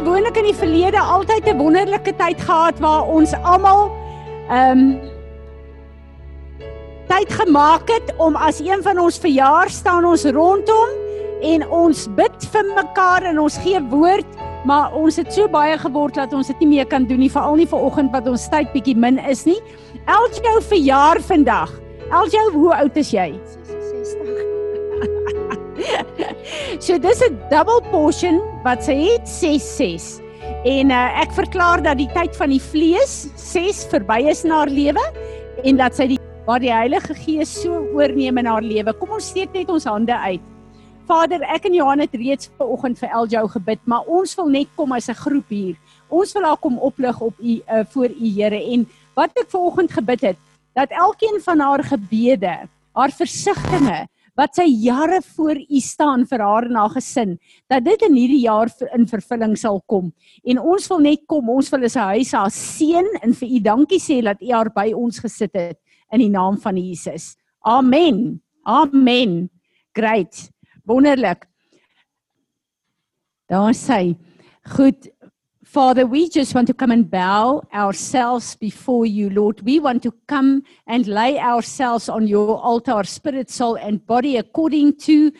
gewoonlik in die verlede altyd 'n wonderlike tyd gehad waar ons almal ehm um, tyd gemaak het om as een van ons verjaar staan ons rondom en ons bid vir mekaar en ons gee woord, maar ons het so baie geword dat ons dit nie meer kan doen nie, veral nie vanoggend wat ons tyd bietjie min is nie. Eljo verjaar vandag. Eljo, hoe oud is jy? 60. so dis 'n double portion wat sy het 66. En uh, ek verklaar dat die tyd van die vlees 6 verby is na haar lewe en dat sy die waar die Heilige Gees so oorneem in haar lewe. Kom ons steek net ons hande uit. Vader, ek en Johan het reeds vanoggend vir Eljo gebid, maar ons wil net kom as 'n groep hier. Ons wil haar kom oplig op u uh, voor u Here en wat ek vanoggend gebid het, dat elkeen van haar gebede, haar versigtings wat sy jare voor u staan vir haar en haar gesin, dat dit in hierdie jaar in vervulling sal kom. En ons wil net kom, ons wil as 'n huis haar seën en vir u dankie sê dat u haar by ons gesit het in die naam van Jesus. Amen. Amen. Great. Wonderlik. Daar sê goed Father, we just want to come and bow ourselves before you, Lord. We want to come and lay ourselves on your altar, spirit, soul, and body, according to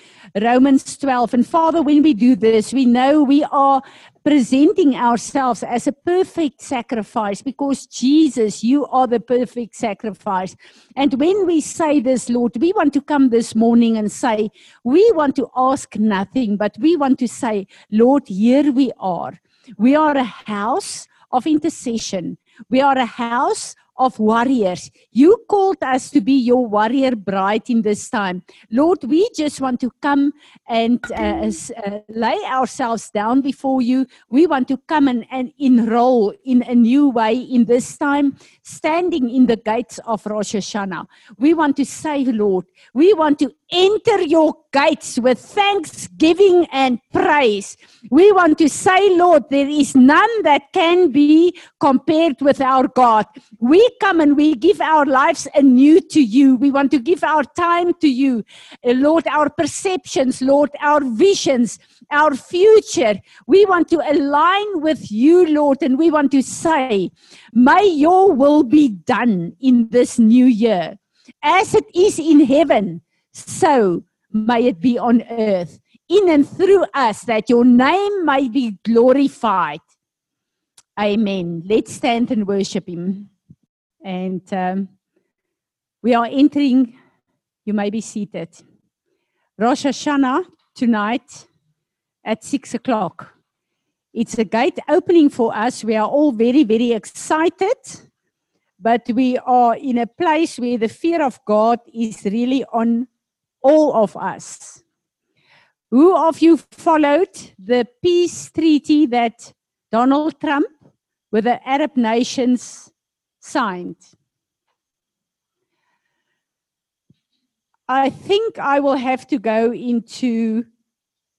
Romans 12. And Father, when we do this, we know we are presenting ourselves as a perfect sacrifice because Jesus, you are the perfect sacrifice. And when we say this, Lord, we want to come this morning and say, we want to ask nothing, but we want to say, Lord, here we are. We are a house of intercession. We are a house of warriors. You called us to be your warrior bride in this time. Lord, we just want to come and uh, uh, lay ourselves down before you. We want to come and, and enroll in a new way in this time, standing in the gates of Rosh Hashanah. We want to say, Lord, we want to enter your gates with thanksgiving and praise. We want to say, Lord, there is none that can be compared with our God. We come and we give our lives anew to you. We want to give our time to you. Uh, Lord, our perceptions, Lord, our visions, our future. We want to align with you, Lord, and we want to say, may your will be done in this new year. As it is in heaven, so may it be on earth, in and through us, that your name may be glorified. Amen. Let's stand and worship Him. And um, we are entering, you may be seated. Rosh Hashanah tonight at six o'clock. It's a gate opening for us. We are all very, very excited, but we are in a place where the fear of God is really on all of us. Who of you followed the peace treaty that Donald Trump with the Arab nations signed? I think I will have to go into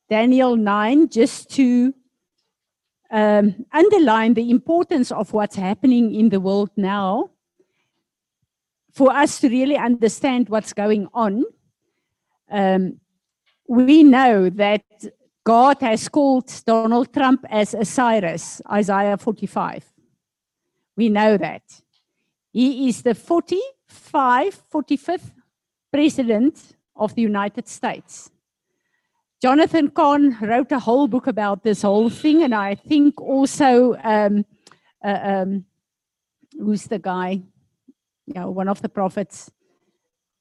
Daniel 9 just to um, underline the importance of what's happening in the world now for us to really understand what's going on um, we know that God has called Donald Trump as a Cyrus, Isaiah 45. We know that. He is the 45, 45th president of the United States. Jonathan Cahn wrote a whole book about this whole thing, and I think also, um, uh, um, who's the guy? You know, one of the prophets,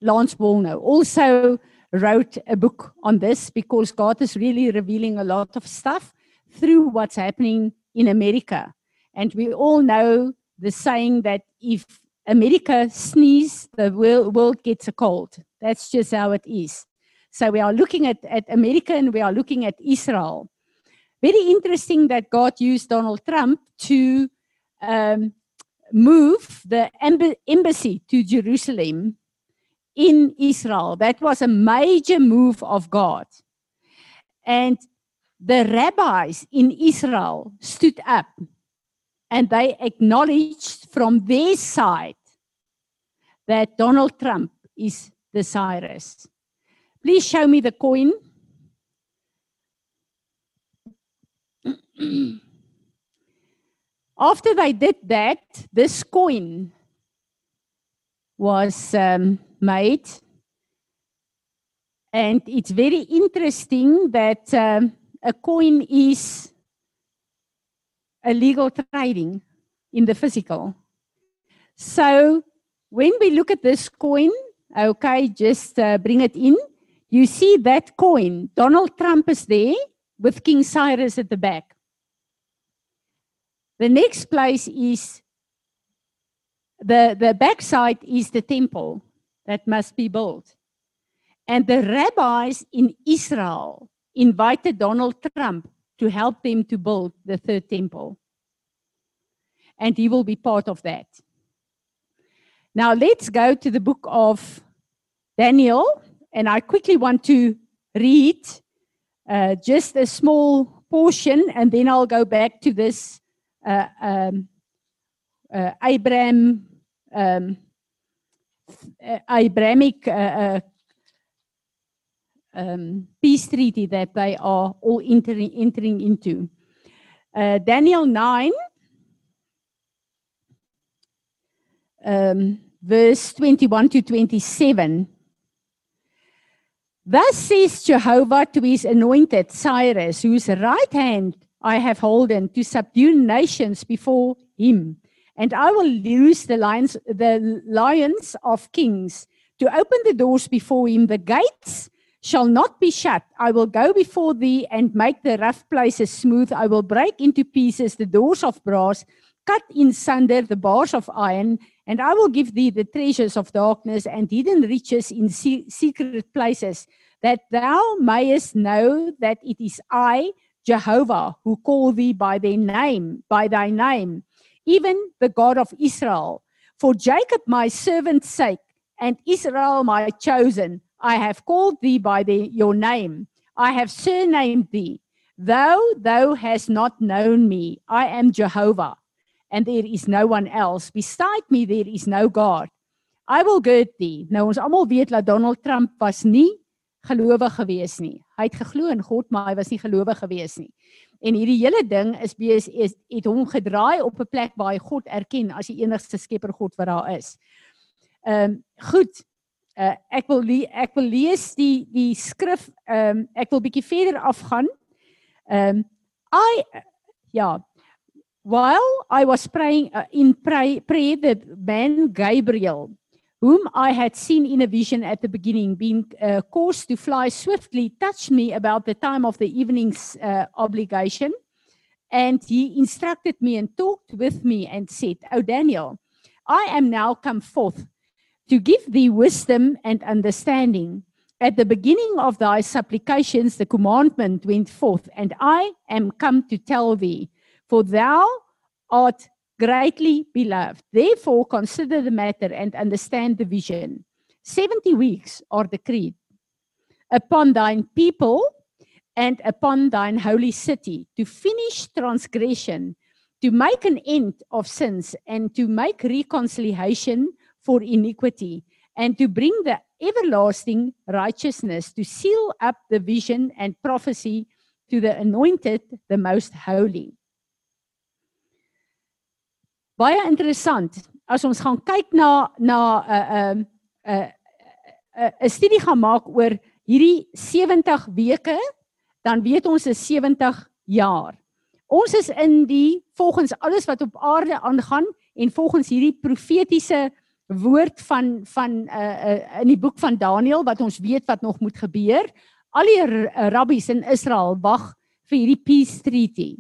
Lance Wallnau, also wrote a book on this because God is really revealing a lot of stuff through what's happening in America. And we all know the saying that if America sneezes, the world gets a cold. That's just how it is. So we are looking at, at America and we are looking at Israel. Very interesting that God used Donald Trump to um, move the embassy to Jerusalem in Israel. That was a major move of God. And the rabbis in Israel stood up and they acknowledged from their side that Donald Trump is the Cyrus. Please show me the coin. After they did that, this coin was um, made. And it's very interesting that um, a coin is a legal trading in the physical. So when we look at this coin, okay, just uh, bring it in. You see that coin, Donald Trump is there with King Cyrus at the back. The next place is the, the backside is the temple that must be built. And the rabbis in Israel invited Donald Trump to help them to build the third temple. And he will be part of that. Now let's go to the book of Daniel. And I quickly want to read uh, just a small portion, and then I'll go back to this uh, um, uh, Abraham, um, uh, Abrahamic uh, uh, um, peace treaty that they are all entering, entering into. Uh, Daniel 9, um, verse 21 to 27. Thus says Jehovah to his anointed Cyrus, whose right hand I have holden to subdue nations before him. And I will loose the lions, the lions of kings to open the doors before him. The gates shall not be shut. I will go before thee and make the rough places smooth. I will break into pieces the doors of brass, cut in sunder the bars of iron, and I will give thee the treasures of darkness and hidden riches in se- secret places, that thou mayest know that it is I, Jehovah, who call thee by thy name, by thy name, even the God of Israel. For Jacob my servant's sake, and Israel my chosen, I have called thee by the, your name. I have surnamed thee. Though thou hast not known me, I am Jehovah, and there is no one else. Beside me, there is no God. I will gird thee. Nou ons almal weet dat Donald Trump was nie gelowig gewees nie. Hy het geglo in God, maar hy was nie gelowig gewees nie. En hierdie hele ding is bees is het hom gedraai op 'n plek waar hy God erken as die enigste skepper God wat daar is. Ehm um, goed. Uh, ek wil ek wil lees die die skrif ehm um, ek wil bietjie verder afgaan. Ehm um, I ja while I was praying uh, in pray, prayer the man Gabriel whom I had seen in a vision at the beginning, being uh, caused to fly swiftly, touched me about the time of the evening's uh, obligation. And he instructed me and talked with me and said, O Daniel, I am now come forth to give thee wisdom and understanding. At the beginning of thy supplications, the commandment went forth, and I am come to tell thee, for thou art greatly beloved. Therefore, consider the matter and understand the vision. 70 weeks are decreed upon thine people and upon thine holy city to finish transgression, to make an end of sins, and to make reconciliation for iniquity, and to bring the everlasting righteousness, to seal up the vision and prophecy to the anointed, the most holy. Baie interessant as ons gaan kyk na na 'n 'n 'n 'n studie gaan maak oor hierdie 70 weke, dan weet ons is 70 jaar. Ons is in die volgens alles wat op aarde aangaan en volgens hierdie profetiese woord van van uh, uh, in die boek van Daniël wat ons weet wat nog moet gebeur. Al die rabbies in Israel wag vir hierdie peace treaty.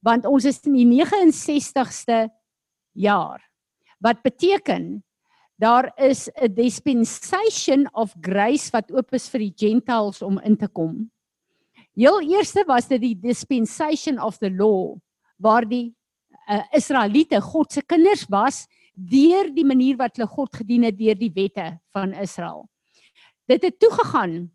Want ons is in die 69ste jaar. Wat beteken daar is 'n dispensation of grace wat oop is vir die gentiles om in te kom. Heel eerste was dit die dispensation of the law waar die uh, Israeliete God se kinders was deur die manier wat hulle God gedien het deur die wette van Israel. Dit het toegegaan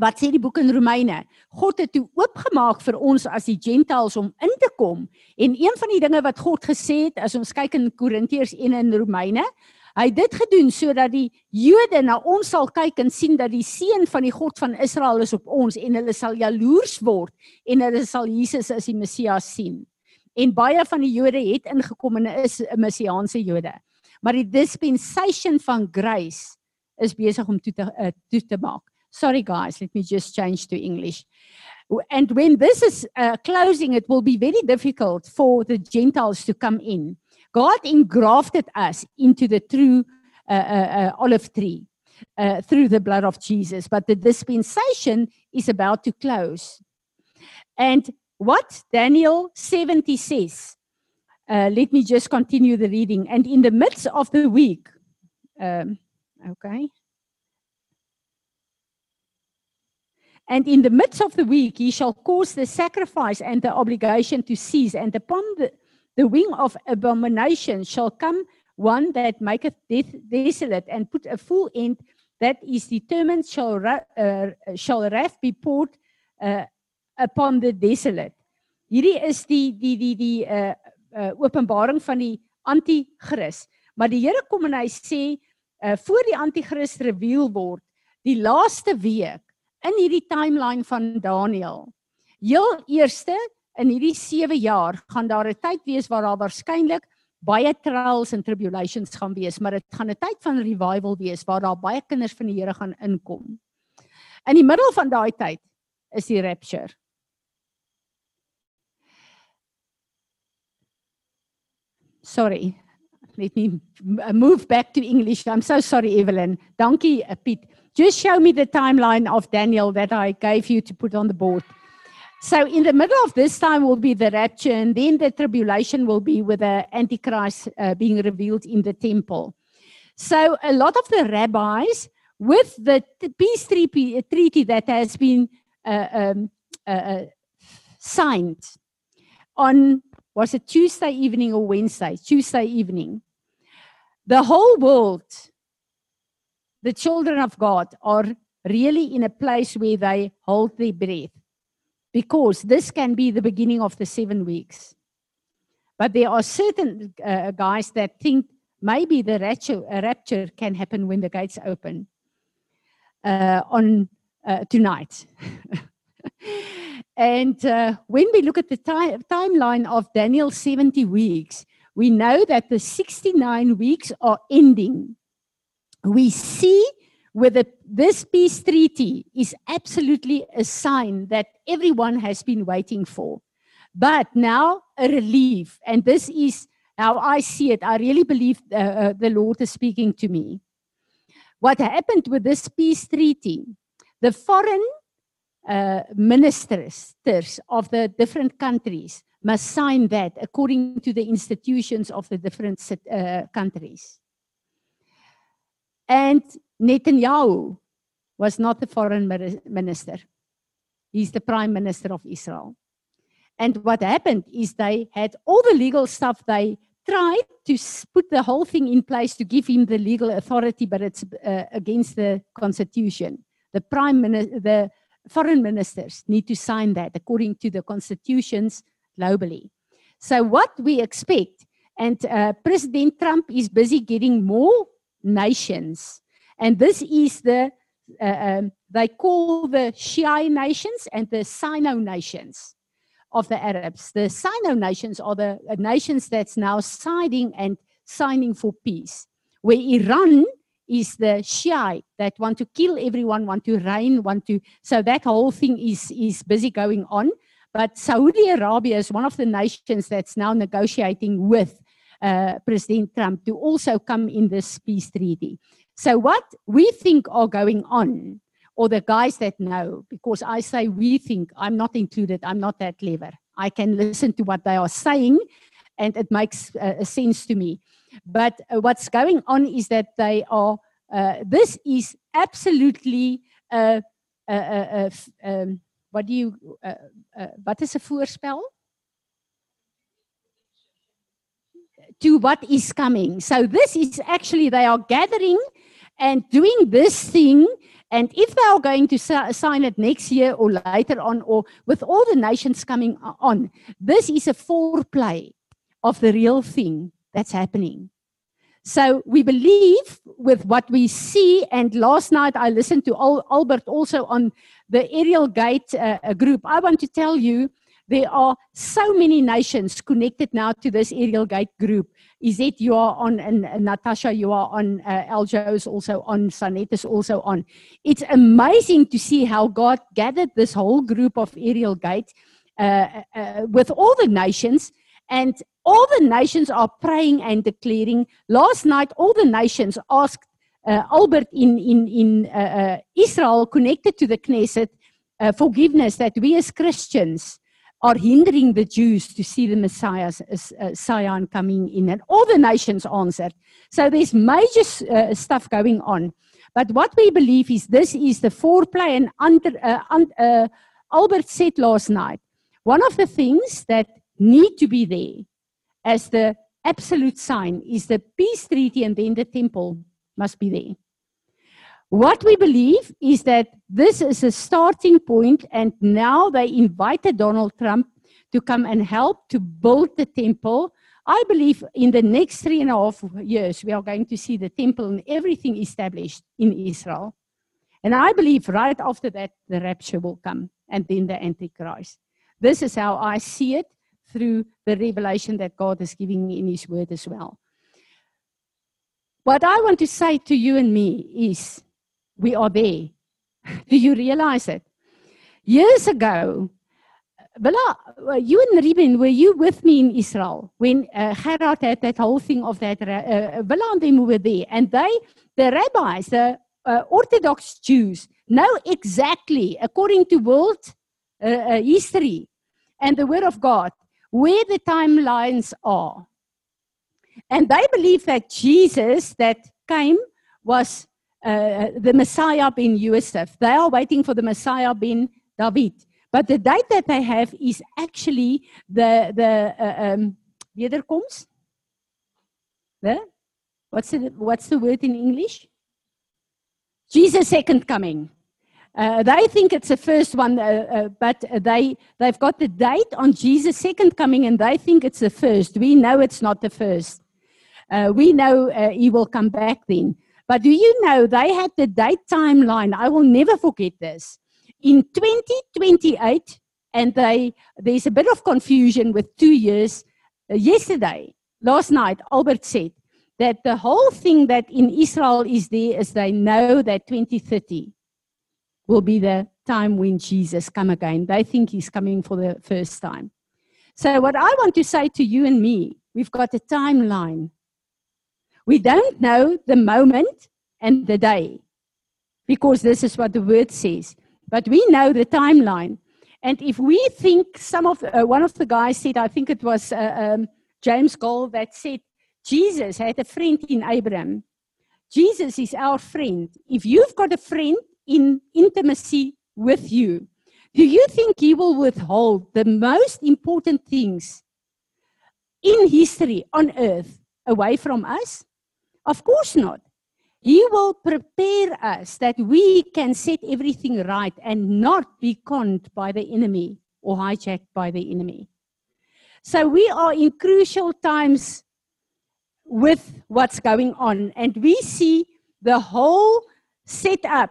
wat sê die boek in Romeine? God het toe oopgemaak vir ons as die gentiles om in te kom. En een van die dinge wat God gesê het, as ons kyk in Korintiërs 1 en Romeine, hy het dit gedoen sodat die Jode na ons sal kyk en sien dat die seën van die God van Israel is op ons en hulle sal jaloers word en hulle sal Jesus as die Messias sien. en baie van die Jode het ingekom en is 'n messiaanse Jode. Maar die dispensation van grace is besig om toe te uh, toe te maak. Sorry guys, let me just change to English. And when this is uh, closing, it will be very difficult for the Gentiles to come in. God engrafted us into the true uh, uh, uh, olive tree uh, through the blood of Jesus, but the dispensation is about to close. And what Daniel 70 says, uh, let me just continue the reading. And in the midst of the week, um, okay. And in the midst of the week, he shall cause the sacrifice and the obligation to cease. And upon the, the wing of abomination shall come one that maketh death desolate and put a full end that is determined shall, uh, shall wrath be poured uh, upon the desolate. Hierdie is die die die die uh uh openbaring van die anti-kris. Maar die Here kom en hy sê uh voor die anti-kris reveal word, die laaste week in hierdie timeline van Daniël. Heel eerste in hierdie 7 jaar gaan daar 'n tyd wees waar daar waarskynlik baie trials en tribulations gaan wees, maar dit gaan 'n tyd van revival wees waar daar baie kinders van die Here gaan inkom. In die middel van daai tyd is die rapture. Sorry. Let me move back to English. I'm so sorry Evelyn. Donkey, uh, Piet. Just show me the timeline of Daniel that I gave you to put on the board. So in the middle of this time will be the rapture and then the tribulation will be with the antichrist uh, being revealed in the temple. So a lot of the rabbis with the peace treaty that has been uh, um, uh, uh, signed on was it Tuesday evening or Wednesday? Tuesday evening. The whole world, the children of God, are really in a place where they hold their breath because this can be the beginning of the seven weeks. But there are certain uh, guys that think maybe the rapture, rapture can happen when the gates open uh, on uh, tonight. And uh, when we look at the time, timeline of Daniel's 70 weeks, we know that the 69 weeks are ending. We see whether this peace treaty is absolutely a sign that everyone has been waiting for. But now a relief, and this is how I see it. I really believe uh, uh, the Lord is speaking to me. What happened with this peace treaty? The foreign uh, ministers of the different countries must sign that according to the institutions of the different uh, countries. And Netanyahu was not the foreign minister. He's the prime minister of Israel. And what happened is they had all the legal stuff. They tried to put the whole thing in place to give him the legal authority, but it's uh, against the constitution. The prime minister, the foreign ministers need to sign that according to the constitutions globally. So what we expect, and uh, President Trump is busy getting more nations, and this is the, uh, um, they call the Shia nations and the Sunni nations of the Arabs. The Sunni nations are the uh, nations that's now siding and signing for peace, where Iran is the Shiite that want to kill everyone, want to reign, want to. So that whole thing is is busy going on. But Saudi Arabia is one of the nations that's now negotiating with uh, President Trump to also come in this peace treaty. So what we think are going on, or the guys that know, because I say we think, I'm not included, I'm not that clever. I can listen to what they are saying, and it makes uh, sense to me. But uh, what's going on is that they are, uh, this is absolutely, um, what do you, eh, eh, what is a voorspel? To what is coming. So this is actually, they are gathering and doing this thing and if they are going to sign it next year or later on, or with all the nations coming on, this is a foreplay of the real thing that's happening. So we believe with what we see, and last night I listened to Al Albert also on the aerial gate uh, group. I want to tell you There are so many nations connected now to this Aerial Gate group. Izet, you are on, and, and Natasha, you are on, uh, Aljo is also on, Sanet is also on. It's amazing to see how God gathered this whole group of Aerial Gate uh, uh, with all the nations, and all the nations are praying and declaring. Last night, all the nations asked uh, Albert in, in, in uh, uh, Israel, connected to the Knesset, uh, forgiveness that we as Christians are hindering the Jews to see the Messiah, uh, Zion coming in. And all the nations answered. So there's major uh, stuff going on. But what we believe is this is the foreplay. And under, uh, uh, Albert said last night, one of the things that need to be there as the absolute sign is the peace treaty and then the temple must be there. What we believe is that this is a starting point, and now they invited Donald Trump to come and help to build the temple. I believe in the next three and a half years, we are going to see the temple and everything established in Israel. And I believe right after that, the rapture will come and then the Antichrist. This is how I see it through the revelation that God is giving in His Word as well. What I want to say to you and me is we are there. Do you realize it? Years ago, Bella, you and Reuben, were you with me in Israel when uh, Gerard had that whole thing of that? Uh, Bella and them were there, and they, the rabbis, the uh, Orthodox Jews, know exactly, according to world uh, uh, history and the Word of God, where the timelines are. And they believe that Jesus that came was uh, the Messiah ben Yosef. They are waiting for the Messiah ben David. But the date that they have is actually the, the uh, um, wederkomst. The, what's, the, what's the word in English? Jesus' second coming. Uh, they think it's the first one, uh, uh, but they, they've got the date on Jesus' second coming and they think it's the first. We know it's not the first. Uh, we know uh, he will come back then. But do you know they had the date timeline? I will never forget this. In 2028, and they, there's a bit of confusion with two years. Yesterday, last night, Albert said that the whole thing that in Israel is there is they know that 2030 will be the time when Jesus come again. They think he's coming for the first time. So what I want to say to you and me, we've got a timeline. We don't know the moment and the day because this is what the word says. But we know the timeline. And if we think some of, uh, one of the guys said, I think it was uh, um, James Goll that said, Jesus had a friend in Abraham. Jesus is our friend. If you've got a friend in intimacy with you, do you think he will withhold the most important things in history on earth away from us? Of course not. He will prepare us that we can set everything right and not be conned by the enemy or hijacked by the enemy. So we are in crucial times with what's going on, and we see the whole setup.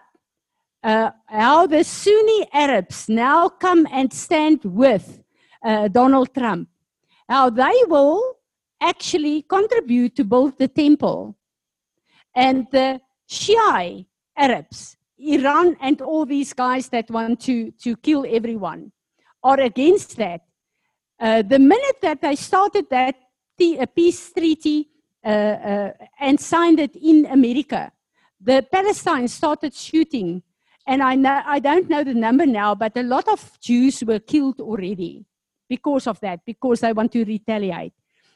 Uh, how the Sunni Arabs now come and stand with uh, Donald Trump. How they will actually contribute to build the temple and the Shia Arabs, Iran and all these guys that want to, to kill everyone are against that. Uh, the minute that they started that uh, peace treaty uh, uh, and signed it in America, the Palestine started shooting. And I, know, I don't know the number now, but a lot of Jews were killed already because of that, because they want to retaliate.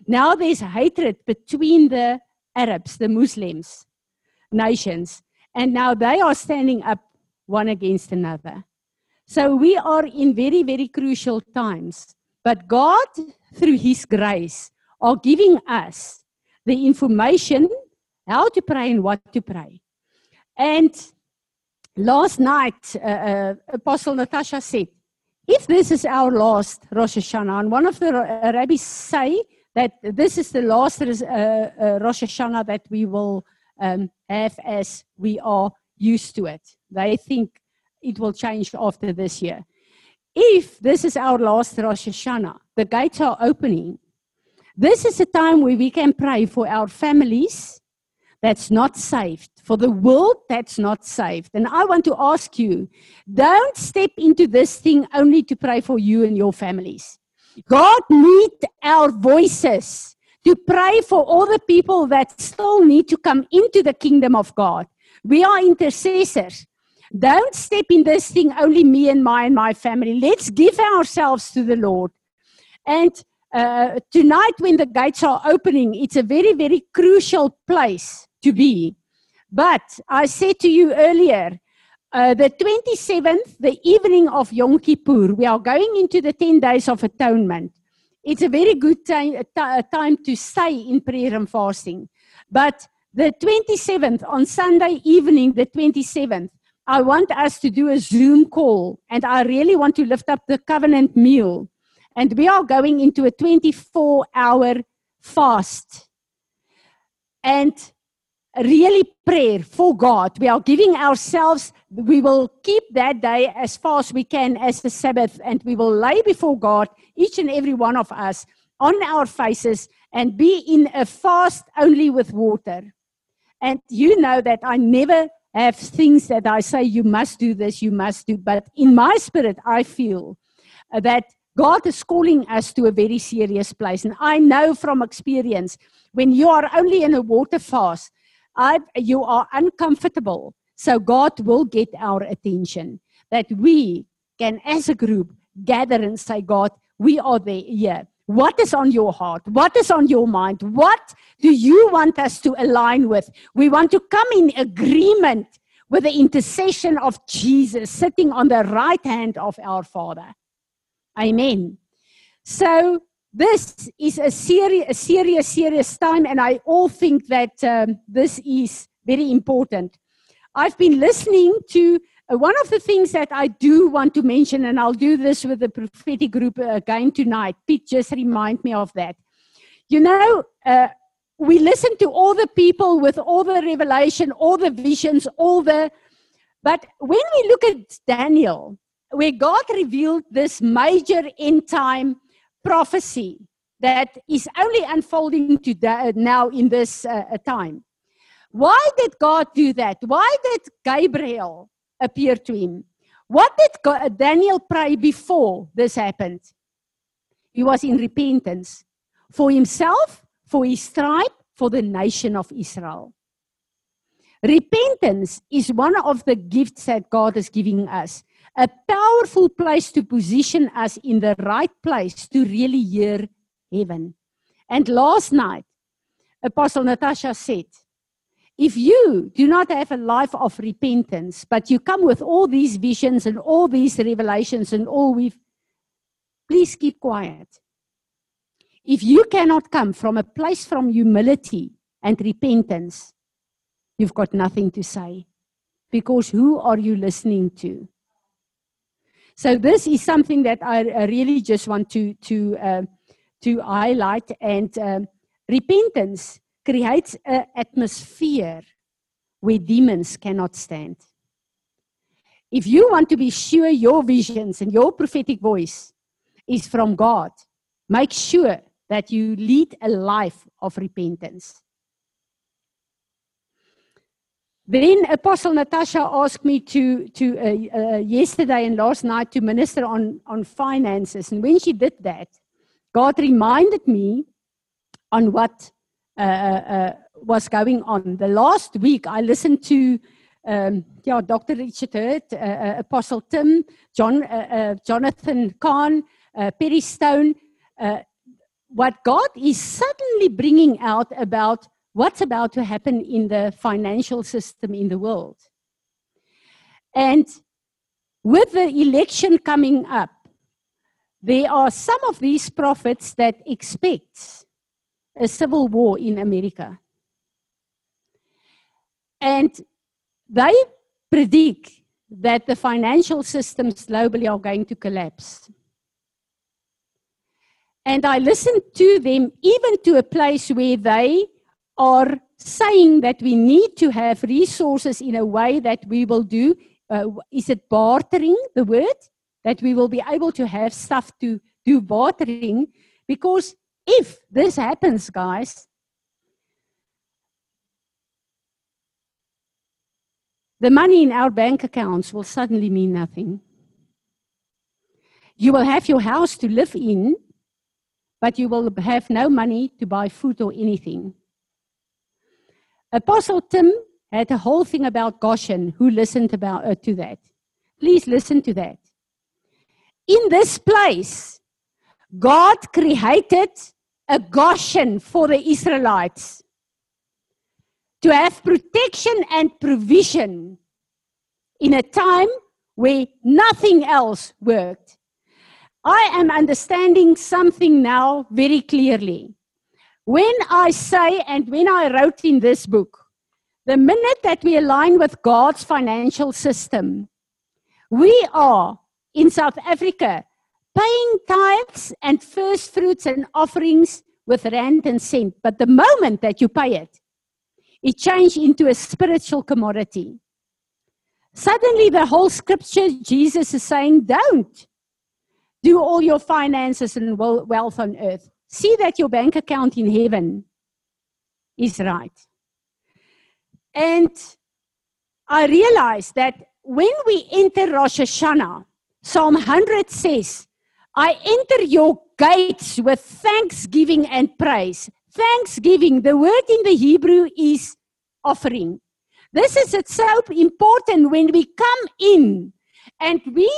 Now there's hatred between the Arabs, the Muslims, nations. And now they are standing up one against another. So we are in very, very crucial times. But God, through His grace, are giving us the information how to pray and what to pray. And last night, uh, uh, Apostle Natasha said, if this is our last Rosh Hashanah, and one of the uh, rabbis say that this is the last uh, Rosh Hashanah that we will um, have as we are used to it. They think it will change after this year. if this is our last Rosh Hashanah, the gates are opening. This is a time where we can pray for our families that's not saved, for the world that's not saved. And I want to ask you don't step into this thing only to pray for you and your families. God needs our voices to pray for all the people that still need to come into the kingdom of God. We are intercessors. Don't step in this thing only me and my and my family. Let's give ourselves to the Lord. And uh, tonight, when the gates are opening, it's a very, very crucial place to be. But I said to you earlier, uh, the 27th, the evening of Yom Kippur, we are going into the 10 days of atonement. It's a very good time, time to stay in prayer and fasting. But the 27th, on Sunday evening, the 27th, I want us to do a Zoom call, and I really want to lift up the covenant meal. And we are going into a 24 hour fast. And really prayer for God. We are giving ourselves, we will keep that day as far as we can as the Sabbath, and we will lay before God, each and every one of us, on our faces and be in a fast only with water. And you know that I never have things that I say, you must do this, you must do. But in my spirit, I feel that God is calling us to a very serious place. And I know from experience, when you are only in a water fast, I, you are uncomfortable. So God will get our attention. That we can, as a group, gather and say, God, we are there. Yeah. What is on your heart? What is on your mind? What do you want us to align with? We want to come in agreement with the intercession of Jesus sitting on the right hand of our Father. Amen. So, this is a serious, a serious, serious time, and I all think that um, this is very important. I've been listening to uh, one of the things that I do want to mention, and I'll do this with the prophetic group uh, again tonight. Pete just remind me of that. You know, uh, we listen to all the people with all the revelation, all the visions, all the. But when we look at Daniel, where God revealed this major end time prophecy that is only unfolding to uh, now in this uh, uh, time. Why did God do that? Why did Gabriel appear to him. What did uh, Daniel pray before this happened? He was in repentance for himself, for his tribe, for the nation of Israel. Repentance is one of the gifts that God is giving us. A powerful place to position us in the right place to really hear heaven. And last night, Apostle Natasha said, if you do not have a life of repentance, but you come with all these visions and all these revelations and all we've, please keep quiet. If you cannot come from a place from humility and repentance, you've got nothing to say. Because who are you listening to? So this is something that I, really just want to to uh, to highlight. And um, repentance creates an atmosphere where demons cannot stand. If you want to be sure your visions and your prophetic voice is from God, make sure that you lead a life of repentance. Then Apostle Natasha asked me to, to uh, uh, yesterday and last night to minister on, on finances. And when she did that, God reminded me on what uh, uh, uh, was going on. The last week, I listened to um, yeah, Dr. Richard Hurt, uh, Apostle Tim, John, Jonathan Cahn, Perry Stone. what God is suddenly bringing out about what's about to happen in the financial system in the world. And with the election coming up, there are some of these prophets that expect a civil war in America. And they predict that the financial systems globally are going to collapse. And I listened to them even to a place where they are saying that we need to have resources in a way that we will do. Uh, is it bartering, the word? that we will be able to have stuff to do bartering. Because if this happens, guys, the money in our bank accounts will suddenly mean nothing. You will have your house to live in, but you will have no money to buy food or anything. Apostle Tim had a whole thing about Goshen. Who listened about uh, to that? Please listen to that. In this place, God created a Goshen for the Israelites to have protection and provision in a time where nothing else worked. I am understanding something now very clearly. When I say, and when I wrote in this book, the minute that we align with God's financial system, we are in South Africa paying tithes and first fruits and offerings with rand and cent. But the moment that you pay it, it changed into a spiritual commodity. Suddenly, the whole scripture, Jesus is saying, don't do all your finances and wealth on earth. See that your bank account in heaven is right. And I realized that when we enter Rosh Hashanah, Psalm 100 says, I enter your gates with thanksgiving and praise. Thanksgiving, the word in the Hebrew is offering. This is so important when we come in and we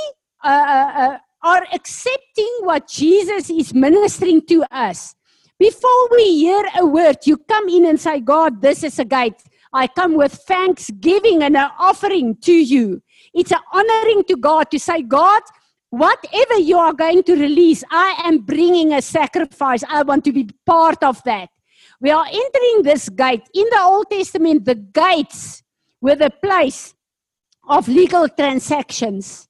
uh, uh, uh, are accepting what Jesus is ministering to us. Before we hear a word, you come in and say, God, this is a gate. I come with thanksgiving and an offering to you. It's an honoring to God to say, God, whatever you are going to release, I am bringing a sacrifice. I want to be part of that. We are entering this gate. In the Old Testament, the gates were the place of legal transactions.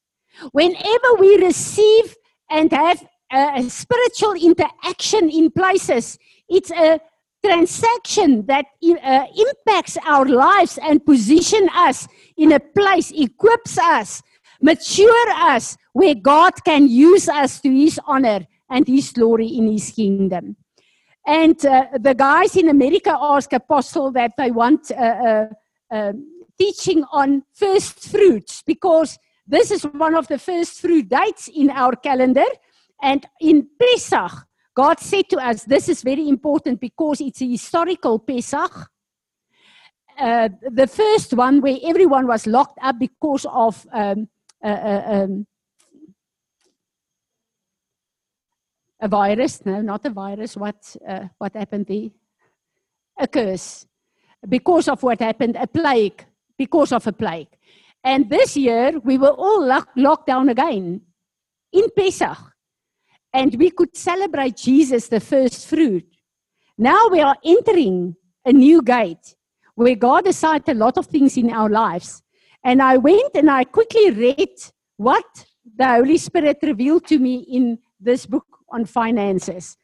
Whenever we receive and have a spiritual interaction in places, it's a transaction that uh, impacts our lives and position us in a place, equips us, mature us, where God can use us to His honor and His glory in His kingdom. And uh, the guys in America ask Apostle that they want uh, uh, um, teaching on first fruits because this is one of the first fruit dates in our calendar. And in Pesach, God said to us, this is very important because it's a historical Pesach. Uh, the first one where everyone was locked up because of um, uh, uh, um, a virus. No, not a virus. What, uh, what happened there? A curse. Because of what happened, a plague. Because of a plague. And this year, we were all lock- locked down again in Pesach. And we could celebrate Jesus, the first fruit. Now we are entering a new gate where God decided a lot of things in our lives. And I went and I quickly read what the Holy Spirit revealed to me in this book on finances.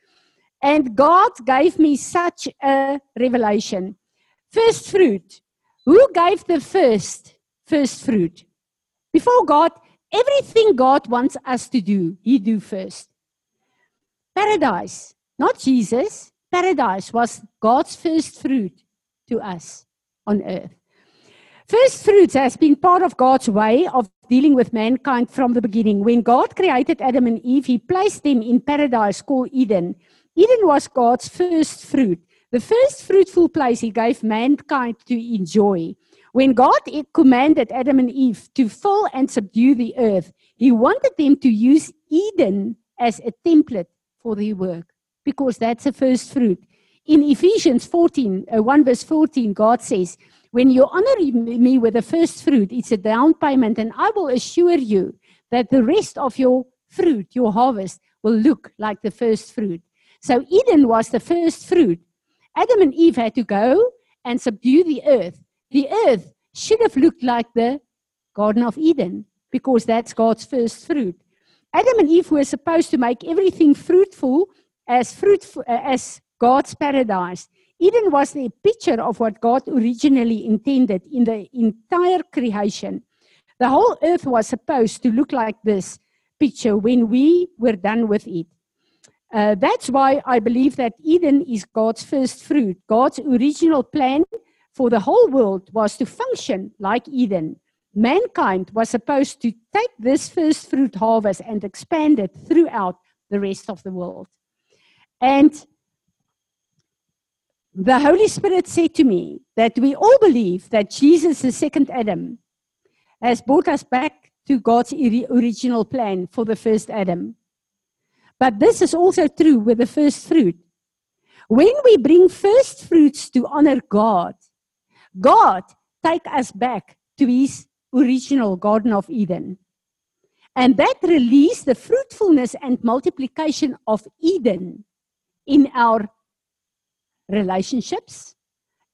And God gave me such a revelation. First fruit. Who gave the first first fruit? Before God, everything God wants us to do, He do first. Paradise, not Jesus. Paradise was God's first fruit to us on earth. First fruits has been part of God's way of dealing with mankind from the beginning. When God created Adam and Eve, He placed them in paradise called Eden. Eden was God's first fruit, the first fruitful place He gave mankind to enjoy. When God commanded Adam and Eve to fill and subdue the earth, He wanted them to use Eden as a template for their work because that's the first fruit. In Ephesians 14, uh, 1 verse 14, God says, when you honor me with the first fruit, it's a down payment, and I will assure you that the rest of your fruit, your harvest, will look like the first fruit. So Eden was the first fruit. Adam and Eve had to go and subdue the earth. The earth should have looked like the Garden of Eden because that's God's first fruit. Adam and Eve were supposed to make everything fruitful as fruitful as God's paradise. Eden was the picture of what God originally intended in the entire creation. The whole earth was supposed to look like this picture when we were done with it. Uh, that's why I believe that Eden is God's first fruit. God's original plan for the whole world was to function like Eden. Mankind was supposed to take this first fruit harvest and expand it throughout the rest of the world. And the Holy Spirit said to me that we all believe that Jesus, the second Adam, has brought us back to God's original plan for the first Adam. But this is also true with the first fruit. When we bring first fruits to honor God, God take us back to his original Garden of Eden. And that released the fruitfulness and multiplication of Eden in our relationships,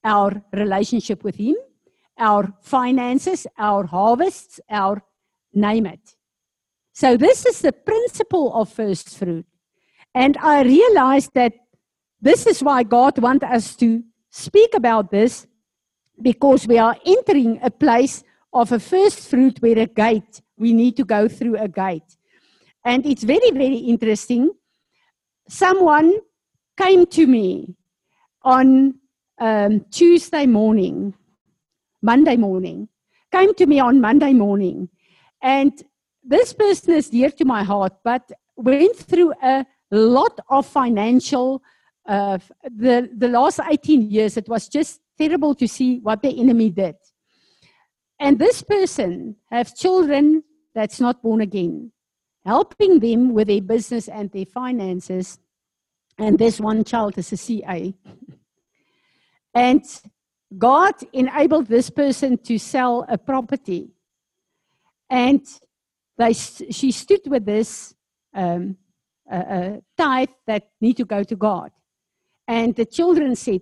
our relationship with Him, our finances, our harvests, our name it. So, this is the principle of first fruit. And I realized that this is why God wants us to speak about this because we are entering a place of a first fruit where a gate, we need to go through a gate. And it's very, very interesting. Someone came to me on um, Tuesday morning, Monday morning, came to me on Monday morning. And this person is dear to my heart, but went through a lot of financial, uh, the, the last 18 years, it was just terrible to see what the enemy did. And this person have children that's not born again, helping them with their business and their finances. And this one child is a CA. and God enabled this person to sell a property. And they, she stood with this um, uh, tithe that need to go to God. And the children said,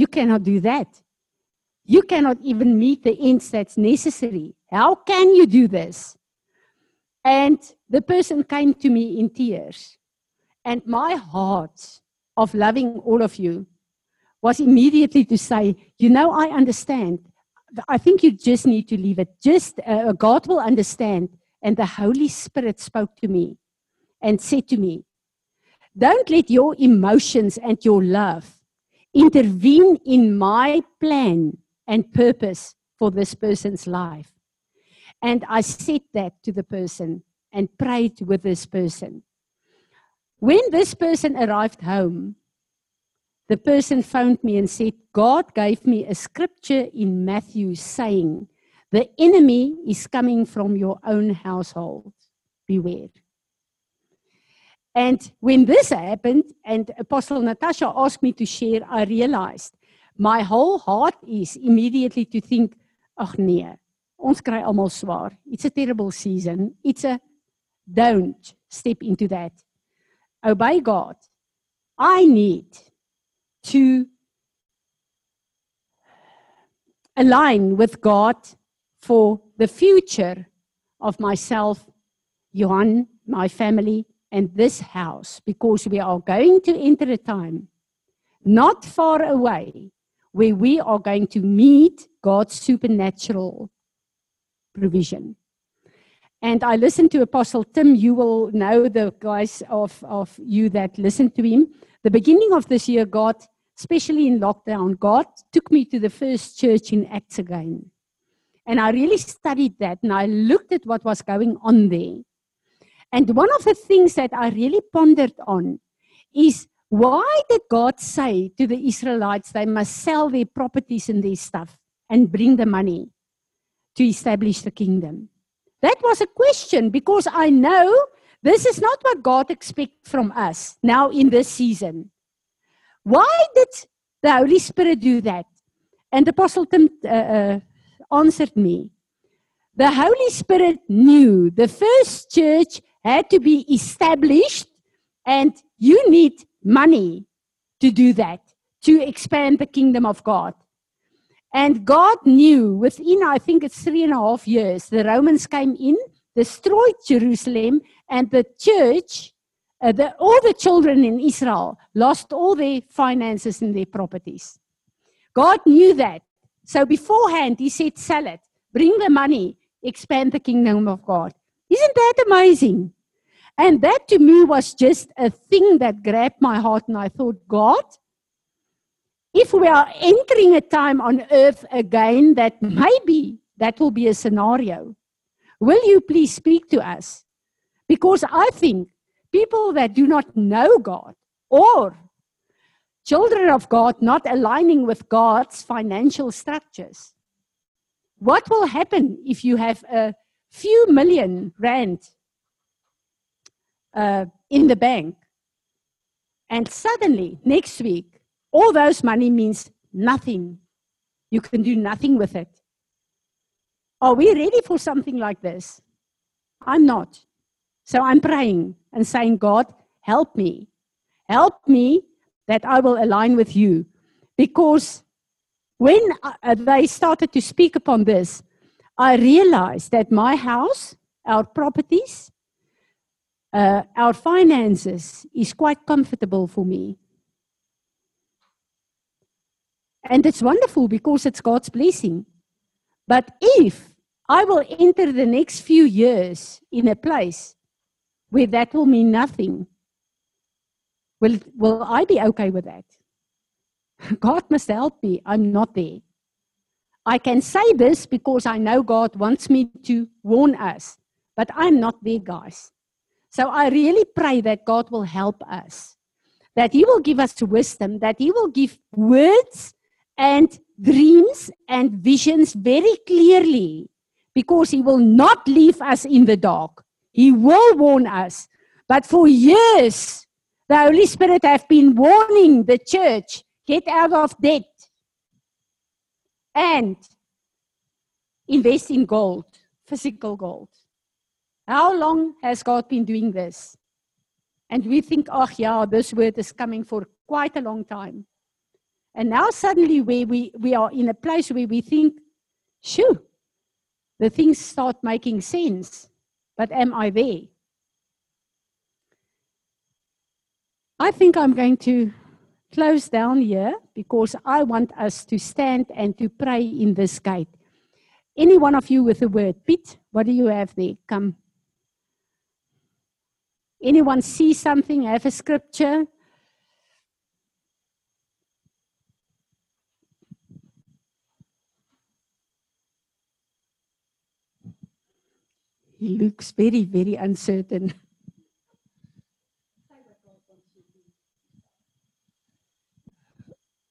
you cannot do that. You cannot even meet the ends that's necessary. How can you do this? And the person came to me in tears. And my heart of loving all of you was immediately to say, You know, I understand. I think you just need to leave it. Just uh, God will understand. And the Holy Spirit spoke to me and said to me, Don't let your emotions and your love intervene in my plan and purpose for this person's life. And I said that to the person and prayed with this person. When this person arrived home, the person phoned me and said, God gave me a scripture in Matthew saying, The enemy is coming from your own household. Beware. And when this happened, and Apostle Natasha asked me to share, I realized my whole heart is immediately to think, ag nee, ons kry almal swaar. It's a terrible season. It's a don't step into that. Oh, Obey God. I need to align with God for the future of myself, Johan, my family, and this house because we are going to enter a time not far away where we are going to meet God's supernatural provision. And I listened to Apostle Tim. You will know the guys of, of you that listened to him. The beginning of this year, God, especially in lockdown, God took me to the first church in Acts again. And I really studied that and I looked at what was going on there. And one of the things that I really pondered on is why did God say to the Israelites they must sell their properties and their stuff and bring the money to establish the kingdom? That was a question because I know this is not what God expects from us now in this season. Why did the Holy Spirit do that? And Apostle Tim uh, uh, answered me. The Holy Spirit knew the first church had to be established, and you need money to do that, to expand the kingdom of God. And God knew within, I think it's three and a half years, the Romans came in, destroyed Jerusalem, and the church, uh, the, all the children in Israel lost all their finances and their properties. God knew that. So beforehand, He said, Sell it, bring the money, expand the kingdom of God. Isn't that amazing? And that to me was just a thing that grabbed my heart, and I thought, God, if we are entering a time on earth again that maybe that will be a scenario, will you please speak to us? Because I think people that do not know God or children of God not aligning with God's financial structures, what will happen if you have a few million rand uh, in the bank and suddenly next week all those money means nothing. You can do nothing with it. Are we ready for something like this? I'm not. So I'm praying and saying, God, help me. Help me that I will align with you. Because when uh, they started to speak upon this, I realized that my house, our properties, uh, our finances is quite comfortable for me. And it's wonderful because it's God's blessing. But if I will enter the next few years in a place where that will mean nothing, will, will I be okay with that? God must help me. I'm not there. I can say this because I know God wants me to warn us, but I'm not there, guys. So I really pray that God will help us, that He will give us wisdom, that He will give words and dreams and visions very clearly because he will not leave us in the dark. He will warn us. But for years, the Holy Spirit have been warning the church, get out of debt and invest in gold, physical gold. How long has God been doing this? And we think, oh yeah, this word is coming for quite a long time. And now suddenly we, we, we are in a place where we think, shoo, the things start making sense. But am I there? I think I'm going to close down here because I want us to stand and to pray in this gate. Any one of you with a word? Pete, what do you have there? Come. Anyone see something, have a scripture? He looks very, very uncertain.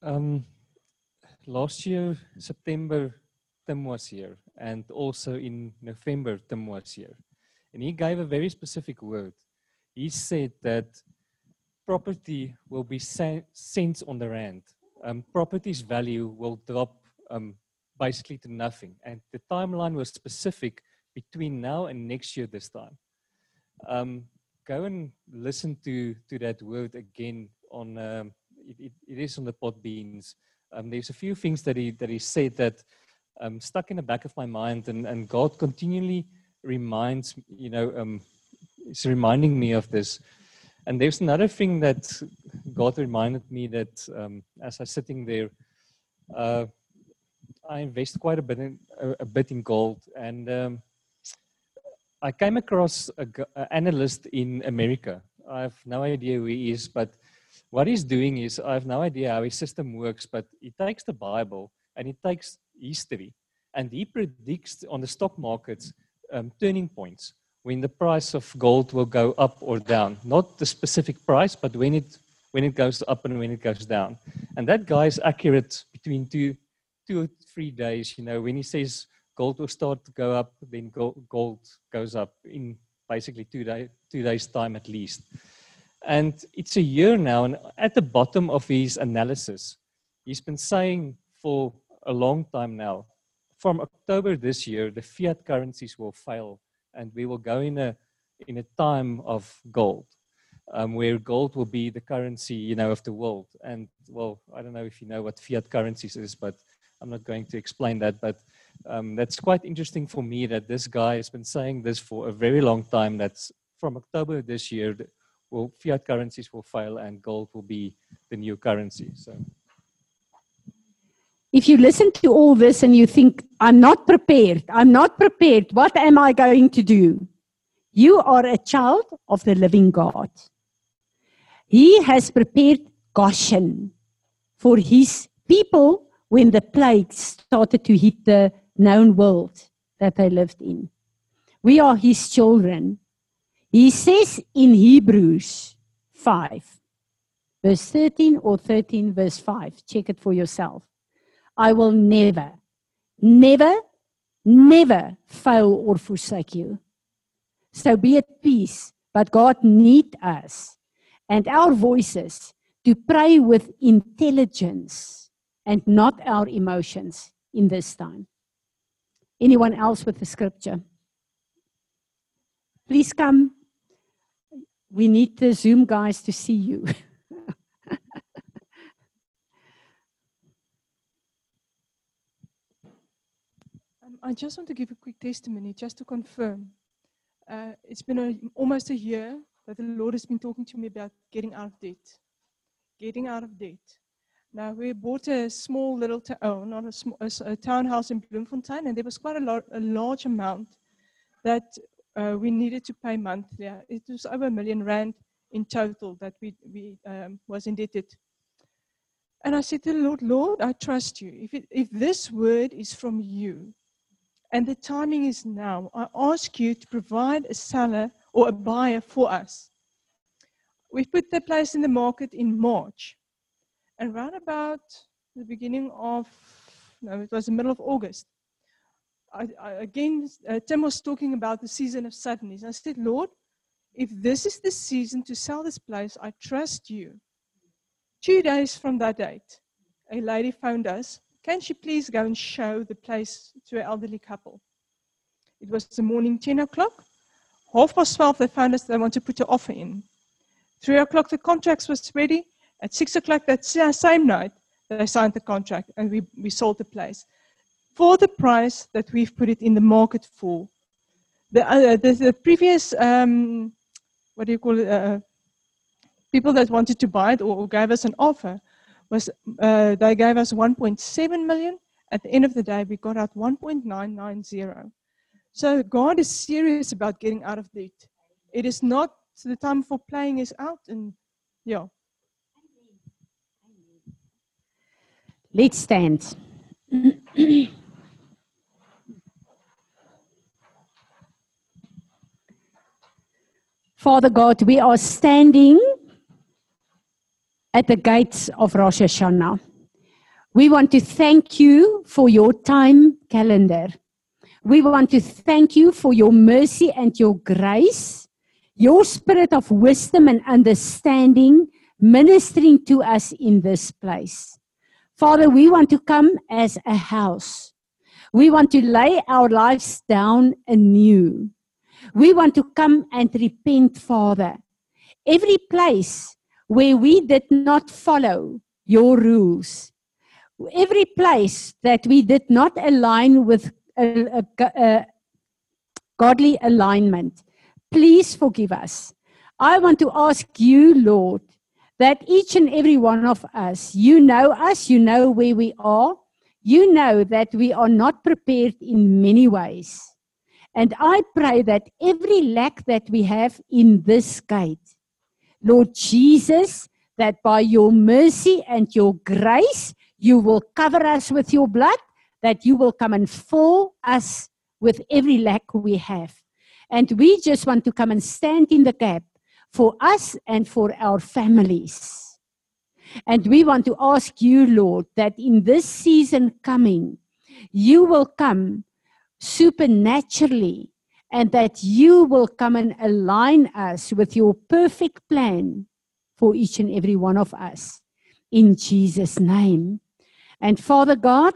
Um, last year, September, Tim was here, and also in November, Tim was here. And he gave a very specific word. He said that property will be cents on the rand. Um, property's value will drop um, basically to nothing. And the timeline was specific between now and next year this time. Um, go and listen to, to that word again on, um, it, it, it is on the Podbeans. Um, there's a few things that he, that he said that um, stuck in the back of my mind and, and God continually reminds, you know, um, reminding me of this. And there's another thing that God reminded me that um, as I was sitting there, uh, I invest quite a bit in, a, a bit in gold and um, I came across an analyst in America. I have no idea who he is, but what he's doing is I have no idea how his system works, but he takes the Bible and he takes history and he predicts on the stock markets um, turning points when the price of gold will go up or down. Not the specific price, but when it when it goes up and when it goes down. And that guy is accurate between two two or three days. You know, when he says gold will start to go up, then gold goes up in basically two, day, two days' time at least. And it's a year now, and at the bottom of his analysis, he's been saying for a long time now, from October this year, the fiat currencies will fail, and we will go in a in a time of gold, um, where gold will be the currency, you know, of the world. And well, I don't know if you know what fiat currencies is, but I'm not going to explain that. But um, that's quite interesting for me that this guy has been saying this for a very long time. That's from October this year, will fiat currencies will fail and gold will be the new currency. So. If you listen to all this and you think, I'm not prepared, I'm not prepared, what am I going to do? You are a child of the living God. He has prepared Goshen for his people when the plagues started to hit the known world that they lived in. We are his children. He says in Hebrews 5, verse 13 or 13, verse 5, check it for yourself. I will never, never, never fail or forsake you. So be at peace, but God needs us and our voices to pray with intelligence and not our emotions in this time. Anyone else with the scripture? Please come. We need the Zoom guys to see you. Um, I just want to give a quick testimony just to confirm. Uh, it's been a, almost a year that the Lord has been talking to me about getting out of debt. Getting out of debt. Now, we bought a small little town, oh, not a, small, a, a townhouse in Bloemfontein, and there was quite a, a large amount that uh, we needed to pay monthly. Uh, It was over a million rand in total that we, we um, was indebted. And I said to the Lord, Lord, I trust you. If, it, if this word is from you, and the timing is now, I ask you to provide a seller or a buyer for us. We put the place in the market in March. And round about the beginning of, no, it was the middle of August. I, I, again, uh, Tim was talking about the season of suddenlies. I said, Lord, if this is the season to sell this place, I trust you. Two days from that date, a lady phoned us. Can she please go and show the place to an elderly couple? It was the morning 10 o'clock. Half past 12, they found us they want to put an offer in. Three o'clock, the contract was ready. At six o'clock that same night, they signed the contract and we, we sold the place for the price that we've put it in the market for. The, uh, the, the previous, um, what do you call it, uh, people that wanted to buy it or, or gave us an offer was uh, they gave us 1.7 million. At the end of the day, we got out 1.990. So God is serious about getting out of debt. It is not the time for playing is out, and yeah. Let's stand. Father God, we are standing at the gates of Rosh Hashanah. We want to thank you for your time calendar. We want to thank you for your mercy and your grace, your spirit of wisdom and understanding ministering to us in this place. Father, we want to come as a house. We want to lay our lives down anew. We want to come and repent, Father. Every place where we did not follow your rules, every place that we did not align with a, a, a godly alignment, please forgive us. I want to ask you, Lord, that each and every one of us, you know us, you know where we are, you know that we are not prepared in many ways. And I pray that every lack that we have in this gate, Lord Jesus, that by your mercy and your grace, you will cover us with your blood, that you will come and fill us with every lack we have. And we just want to come and stand in the gap for us and for our families. And we want to ask you, Lord, that in this season coming, you will come supernaturally and that you will come and align us with your perfect plan for each and every one of us. In Jesus' name. And Father God,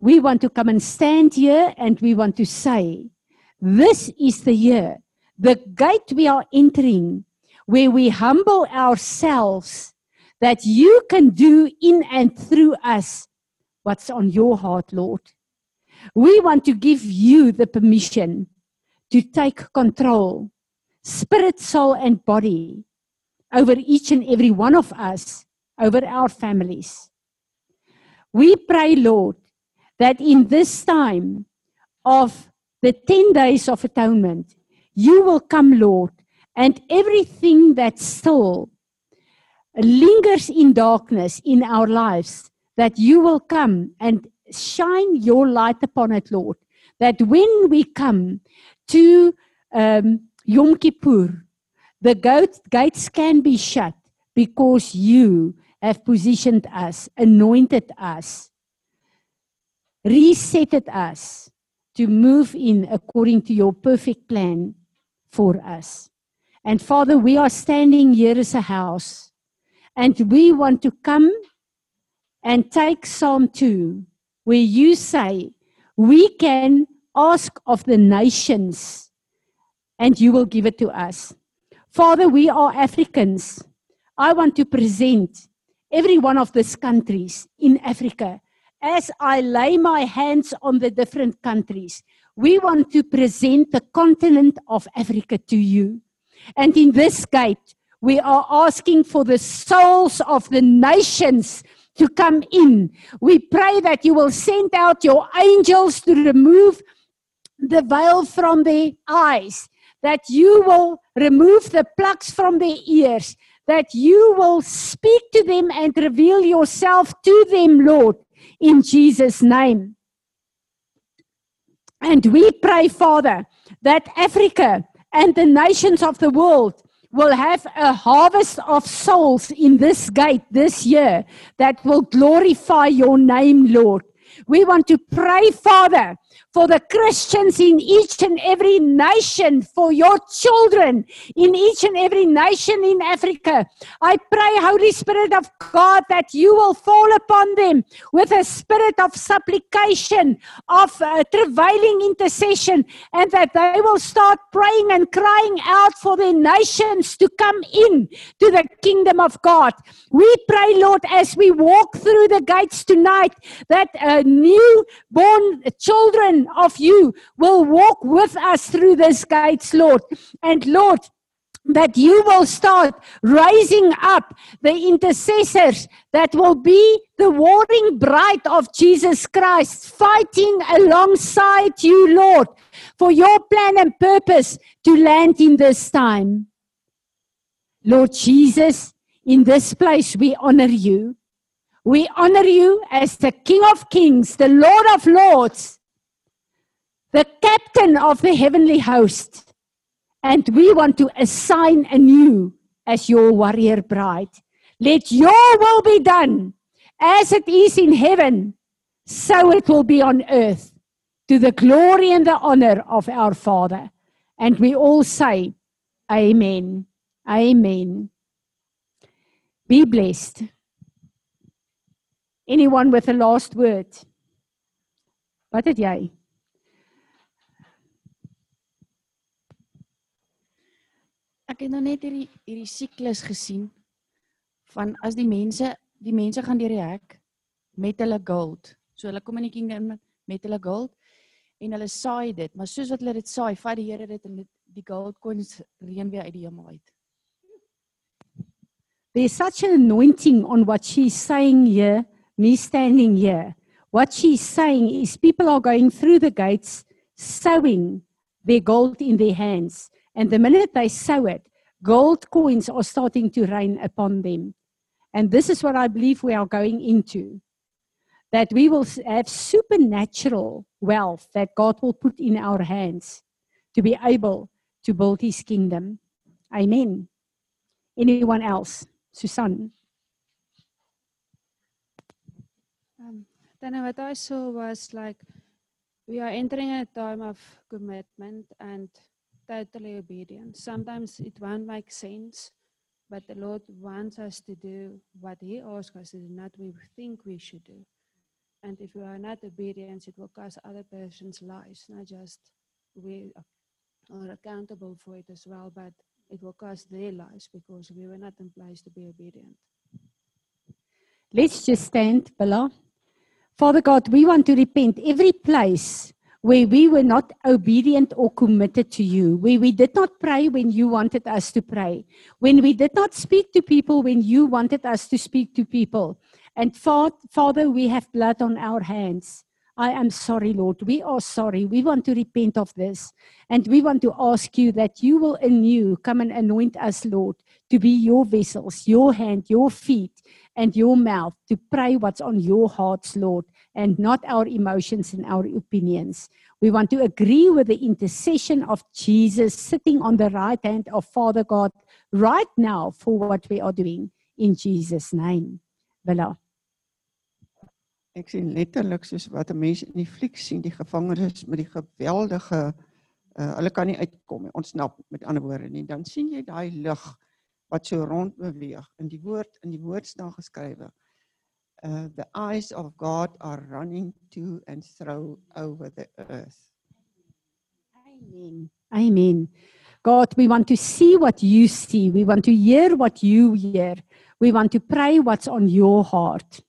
we want to come and stand here and we want to say, this is the year, the gate we are entering, where we humble ourselves that you can do in and through us what's on your heart, Lord. We want to give you the permission to take control, spirit, soul, and body, over each and every one of us, over our families. We pray, Lord, that in this time of the 10 days of atonement, you will come, Lord, and everything that still lingers in darkness in our lives, that you will come and shine your light upon it, Lord. That when we come to um, Yom Kippur, the goat, gates can be shut because you have positioned us, anointed us, resetted us to move in according to your perfect plan for us. And Father, we are standing here as a house, and we want to come and take Psalm 2, where you say, We can ask of the nations, and you will give it to us. Father, we are Africans. I want to present every one of these countries in Africa as I lay my hands on the different countries. We want to present the continent of Africa to you. And in this gate, we are asking for the souls of the nations to come in. We pray that you will send out your angels to remove the veil from their eyes, that you will remove the plucks from their ears, that you will speak to them and reveal yourself to them, Lord, in Jesus' name. And we pray, Father, that Africa and the nations of the world will have a harvest of souls in this gate this year that will glorify your name, Lord. We want to pray, Father, for the Christians in each and every nation, for your children in each and every nation in Africa. I pray, Holy Spirit of God, that you will fall upon them with a spirit of supplication, of uh, travailing intercession, and that they will start praying and crying out for their nations to come in to the kingdom of God. We pray, Lord, as we walk through the gates tonight, that uh, newborn children of you will walk with us through this gates, Lord. And Lord, that you will start raising up the intercessors that will be the warring bride of Jesus Christ, fighting alongside you, Lord, for your plan and purpose to land in this time. Lord Jesus, in this place we honor you. We honor you as the King of Kings, the Lord of Lords, the captain of the heavenly host. And we want to assign you as your warrior bride. Let your will be done as it is in heaven, so it will be on earth, to the glory and the honor of our Father. And we all say, Amen. Amen. Be blessed. Anyone with a last word? Wat het jy? Ek het nou net hierdie hierdie siklus gesien van as die mense die mense gaan deur die hek met hulle gold. So hulle kom in die kingdom met hulle gold en hulle saai dit, maar soos wat hulle dit saai, vat die Here dit en dit die gold coins reën weer uit die hemel uit. There's such an anointing on what she's saying here, me standing here. What she's saying is people are going through the gates sowing their gold in their hands. And the minute they sow it, gold coins are starting to rain upon them. And this is what I believe we are going into. That we will have supernatural wealth that God will put in our hands to be able to build his kingdom. Amen. Anyone else? Susan. Then what I saw was like we are entering a time of commitment and totally obedient. Sometimes it won't make sense, but the Lord wants us to do what He asks us to do, not we think we should do. And if we are not obedient, it will cost other person's lives, not just we are accountable for it as well, but it will cost their lives because we were not in place to be obedient. Let's just stand, Bella. Father God, we want to repent every place where we were not obedient or committed to you, where we did not pray when you wanted us to pray, when we did not speak to people when you wanted us to speak to people. And Father, we have blood on our hands. I am sorry, Lord. We are sorry. We want to repent of this. And we want to ask you that you will anew come and anoint us, Lord, to be your vessels, your hand, your feet, and your mouth to pray what's on your hearts, Lord, and not our emotions and our opinions. We want to agree with the intercession of Jesus sitting on the right hand of Father God right now for what we are doing in Jesus' name. Voilà. Ek sien letterlik soos wat 'n mens in die fliek sien, die gevangenes met die geweldige uh hulle kan nie uitkom nie, ontsnap met ander woorde nie. Dan sien jy daai lig wat so rond beweeg. In die woord in die woord staan geskrywe uh the eyes of God are running to and fro over the earth. Amen. Amen. God, we want to see what you see. We want to hear what you hear. We want to pray what's on your heart.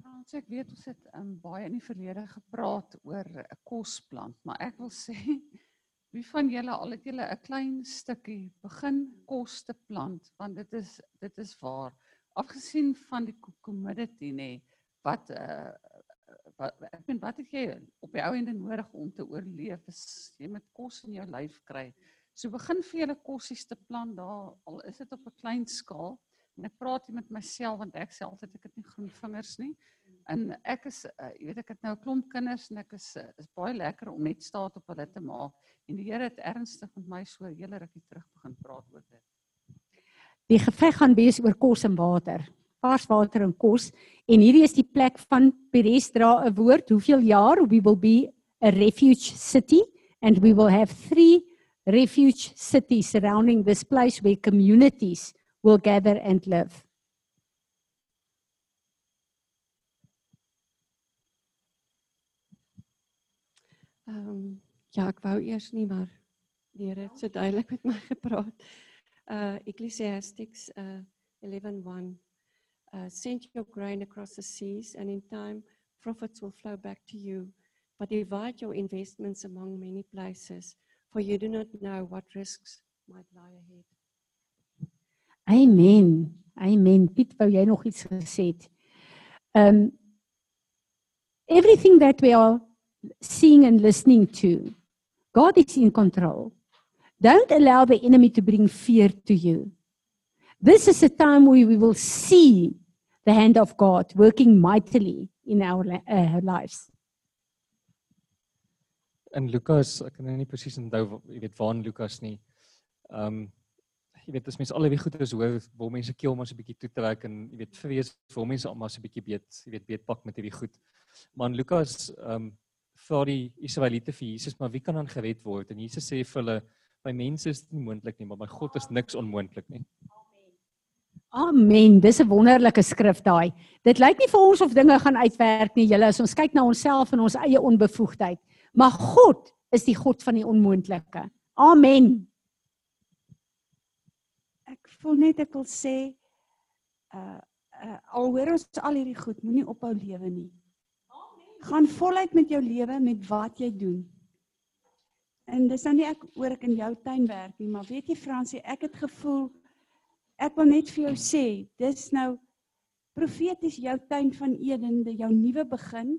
Frans, ek weet ons het um, baie in die verlede gepraat oor 'n kosplant, maar ek wil sê wie van julle al het julle 'n klein stukkie begin kos te plant want dit is dit is waar afgesien van die co- commodity nê wat uh wat ek meen wat het jy op die ou ende nodig om te oorleef is jy moet kos in jou lyf kry. So begin vir julle kossies te plant daar al is dit op 'n klein skaal en ek praat hier met myself want ek self het ek het nie groen vingers nie. En ek is uh, jy weet ek het nou 'n klomp kinders en ek is uh, is baie lekker om net staat op hulle te maak. En die Here het ernstig met my so 'n hele rukkie terug begin praat oor dit. Die geveg gaan wees oor kos en water. Vars water en kos en hierdie is die plek van Peres dra 'n woord hoeveel jaar we will be a refuge city and we will have three refuge cities surrounding this place where communities will gather and live. Ehm um, ja, ek wou eers nie maar die Here het so duidelik met my gepraat. Uh Ecclesiastes uh 11:1 uh send your grain across the seas and in time profits will flow back to you but divide your investments among many places for you do not know what risks might lie ahead. Amen. Amen. Piet, wou jy nog iets gesê? Um everything that we are seeing and listening to, God is in control. Don't allow the enemy to bring fear to you. This is a time where we will see the hand of God working mightily in our uh, lives. in Lukas, ek kan nou nie presies onthou jy weet waar in Lukas nie. Ehm um, jy weet as mense al die goeders hoor, wil mense keel maar so 'n bietjie toetrek en jy weet vrees vir mense om maar so 'n bietjie beet, jy weet beetpak met hierdie goed. Maar in Lukas ehm um, vra die Israeliete vir Jesus, maar wie kan dan gered word? En Jesus sê vir hulle, by mense is dit nie moontlik nie, maar by God is niks onmoontlik nie. Amen. Dis 'n wonderlike skrif daai. Dit lyk nie vir ons of dinge gaan uitwerk nie, julle as ons kyk na onsself en ons eie onbevoegdheid. Maar God is die God van die onmoontlike. Amen. Ek voel net ek wil sê uh uh al hoor ons al hierdie goed, moenie ophou lewe nie. Gaan voluit met jou lewe met wat jy doen. En dis nou nie ek oor ek in jou tuin werk nie, maar weet jy Fransie, ek het gevoel ek wil net vir jou sê, dis nou profeties jou tuin van Eden, die jou nuwe begin.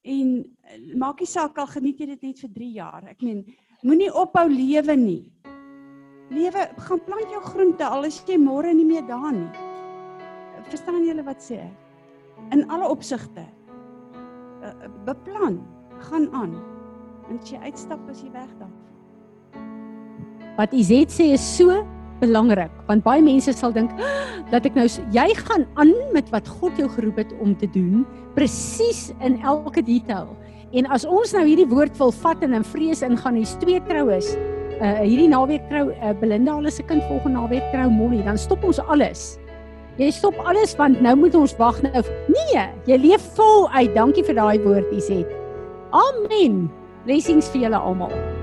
En eh, maak nie saak al geniet jy dit net vir 3 jaar. Ek meen, moenie ophou lewe nie. Lewe, gaan plant jou groente al is jy môre nie meer daar nie. Verstaan julle wat sê ek? In alle opsigte. Uh, beplan, gaan aan. En as jy uitstap as jy weg dan. Wat Izet sê is so belangrik want baie mense sal dink "Ah, dat ek nou jy gaan aan met wat God jou geroep het om te doen presies in elke detail. En as ons nou hierdie woord wil vat en in vrees ingaan, hier's twee troues. Uh hierdie naweek trou uh, Belinda al se kind volgende naweek trou Molly, dan stop ons alles. Jy stop alles want nou moet ons wag nou. Nee, jy leef vol uit. Dankie vir daai woord, Izet. Amen. Blessings vir julle almal.